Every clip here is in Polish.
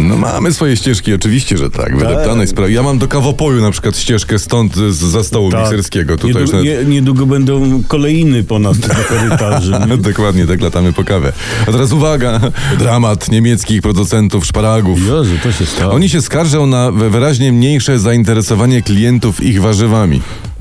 No mamy swoje ścieżki, oczywiście, że tak. Wydeptanej sprawy. Ja mam do kawopoju na przykład ścieżkę stąd z, za stołu Tak. mikserskiego. Tutaj Niedługo, nawet... nie, niedługo będą kolejny ponad na korytarzy. nie? Dokładnie, tak latamy po kawę. A teraz uwaga, dramat niemieckich producentów szparagów. Jezu, to się stało. Oni się skarżą na wyraźnie mniejsze zainteresowanie klientów ich warzywami.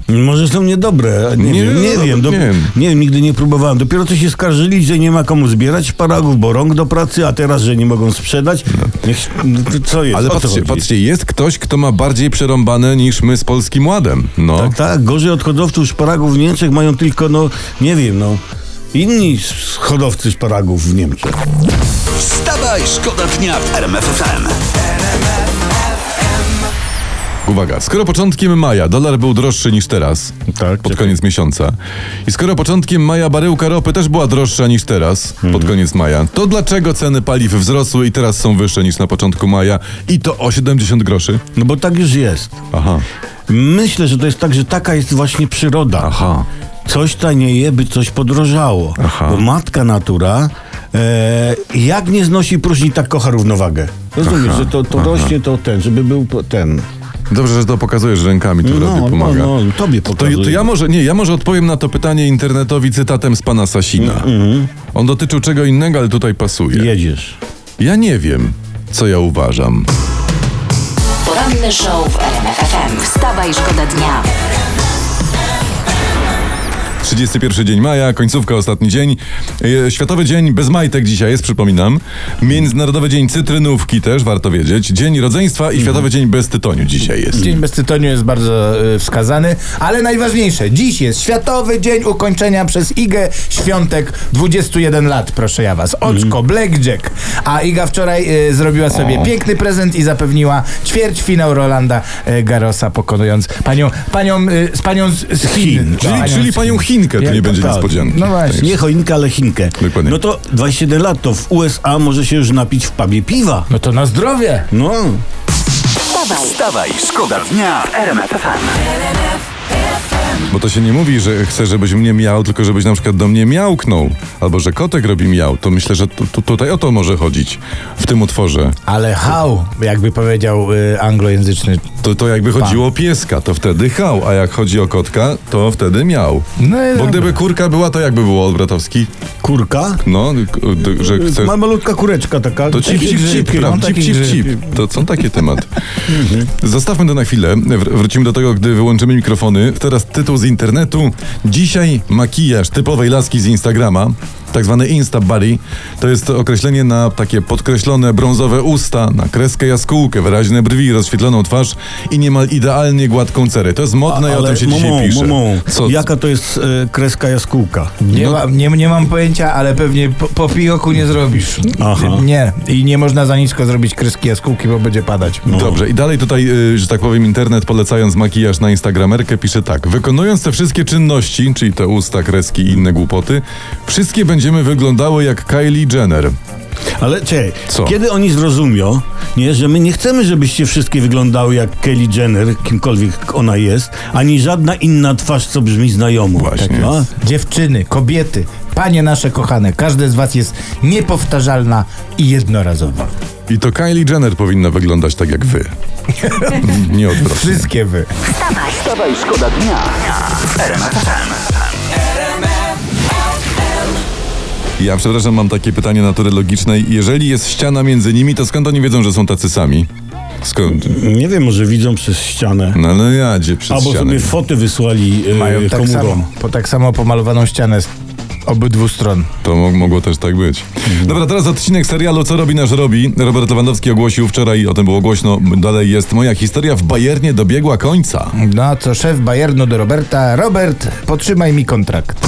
Może są niedobre, nie, Nie, wiem, nie wiem. Do, nie wiem. nie wiem, nigdy nie próbowałem. Dopiero co się skarżyli, że nie ma komu zbierać szparagów, bo rąk do pracy, a teraz, że nie mogą sprzedać. Niech, no to co jest? Ale patrzcie, patrzcie, jest ktoś, kto ma bardziej przerąbane niż my z Polskim Ładem. No. Tak, tak. Gorzej od hodowców szparagów w Niemczech mają tylko, no, nie wiem, no, inni hodowcy szparagów w Niemczech. Wstawaj, szkoda dnia w RMF FM. Uwaga, skoro początkiem maja dolar był droższy niż teraz, Tak, pod koniec miesiąca, i skoro początkiem maja baryłka ropy też była droższa niż teraz, Mhm. pod koniec maja, to dlaczego ceny paliw wzrosły i teraz są wyższe niż na początku maja i to o 70 groszy? No bo tak już jest. Aha, Myślę, że to jest tak, że taka jest właśnie przyroda. aha. Coś tanieje, by coś podrożało. Aha. Bo matka natura e, jak nie znosi próżni, tak kocha równowagę. Rozumiesz, że to, to rośnie, to ten, żeby był ten. Dobrze, że to pokazujesz rękami, to No, no, pomaga. no, no, tobie To, pokazuję. to ja może, nie, ja może odpowiem na to pytanie internetowi cytatem z pana Sasina. Mhm. On dotyczył czego innego, ale tutaj pasuje. Jedziesz. Ja nie wiem, co ja uważam. Poranny show w RMF FM. Wstawaj, szkoda dnia. 31 dzień maja, końcówka, ostatni dzień. E, Światowy Dzień bez majtek dzisiaj jest, przypominam. Międzynarodowy Dzień Cytrynówki też, warto wiedzieć. Dzień Rodzeństwa i Światowy Dzień bez tytoniu dzisiaj jest. Dzień bez tytoniu jest bardzo y, wskazany, ale najważniejsze, dziś jest Światowy Dzień Ukończenia przez Igę Świątek 21 lat, proszę ja was. Oczko, Blackjack. A Iga wczoraj y, zrobiła sobie piękny prezent i zapewniła ćwierćfinał Rolanda Garrosa, pokonując panią, panią z panią z, Chin. Czyli, Panią czyli panią Chin. Chinkę, to nie będzie tak. niespodzianki. No właśnie. Nie choinkę, ale chinkę. Dokładnie. No to 27 lat, to w USA może się już napić w pubie piwa. No to na zdrowie. No. Wstawaj, Wstawaj, szkoda dnia w RMF FM. Bo to się nie mówi, że chcę, żebyś mnie miał, tylko żebyś na przykład do mnie miałknął. Albo że kotek robi miał. To myślę, że tu, tu, tutaj o to może chodzić w tym utworze. Ale how, jakby powiedział y, anglojęzyczny. To, to jakby chodziło o pieska, to wtedy hał, a jak chodzi o kotka, to wtedy miał. No Bo dobra. gdyby kurka była, to jakby było Olbratowski? Kurka. No, k- d- że chce... Ma malutka kureczka taka. To cip, cip, cip, prawda? no, Cip, cip, cip. To są takie tematy. Zostawmy to na chwilę. Wr- Wrócimy do tego, gdy wyłączymy mikrofony. Teraz tytuł z internetu. Dzisiaj makijaż typowej laski z Instagrama. Tak zwany Insta Body to jest określenie na takie podkreślone brązowe usta, na kreskę jaskółkę, wyraźne brwi, rozświetloną twarz i niemal idealnie gładką cerę. To jest modne i o tym się dzisiaj momą, pisze. momą, Co? Jaka to jest e, kreska jaskółka? Nie, No- ma, nie, nie mam pojęcia, ale pewnie po, po pijoku nie zrobisz. Aha. Nie. I nie można za nisko zrobić kreski jaskółki, bo będzie padać. Dobrze, i dalej tutaj, y, że tak powiem, internet polecając makijaż na Instagramerkę pisze tak. Wykonując te wszystkie czynności, czyli te usta, kreski i inne głupoty, wszystkie będziemy wyglądały jak Kylie Jenner. Ale czekaj, Co? kiedy oni zrozumią, nie, że my nie chcemy, żebyście wszystkie wyglądały jak Kelly Jenner, kimkolwiek ona jest, ani żadna inna twarz, co brzmi znajomo. Właśnie. No? Dziewczyny, kobiety, panie nasze kochane, każde z was jest niepowtarzalna i jednorazowa. I to Kylie Jenner powinna wyglądać tak jak wy. Nie odwrotnie. Wszystkie wy. Wstawaj, szkoda dnia Ja przepraszam, mam takie pytanie natury logicznej. Jeżeli jest ściana między nimi, to skąd oni wiedzą, że są tacy sami? Skąd? Nie wiem, może widzą przez ścianę. No ale jadzie przez Albo ścianę. sobie foty wysłali e, Mają tak komórą. samo, po tak samo pomalowaną ścianę z obydwu stron. To mo- mogło też tak być. Dobra, teraz odcinek serialu Co robi nasz robi. Robert Lewandowski ogłosił wczoraj, o tym było głośno, dalej jest moja historia w Bayernie dobiegła końca. No co szef Bayernu do Roberta. Robert, potrzymaj mi kontrakt.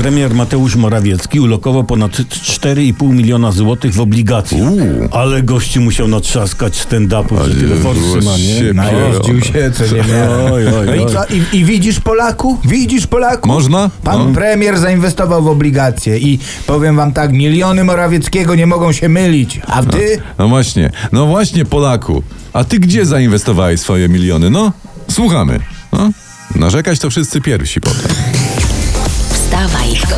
Premier Mateusz Morawiecki ulokował ponad 4,5 miliona złotych w obligacjach. Uuu. Ale gościu musiał natrzaskać stand-upów, że tyle forsy ma, nie? się Najeździł się, co nie. Oj, oj, No i oj. co? I, I widzisz Polaku? Widzisz Polaku? Można? Pan No. premier zainwestował w obligacje i powiem wam tak, miliony Morawieckiego nie mogą się mylić. A ty? No właśnie, no właśnie Polaku. A ty gdzie zainwestowałeś swoje miliony? No, słuchamy. No? Narzekać to wszyscy pierwsi potem.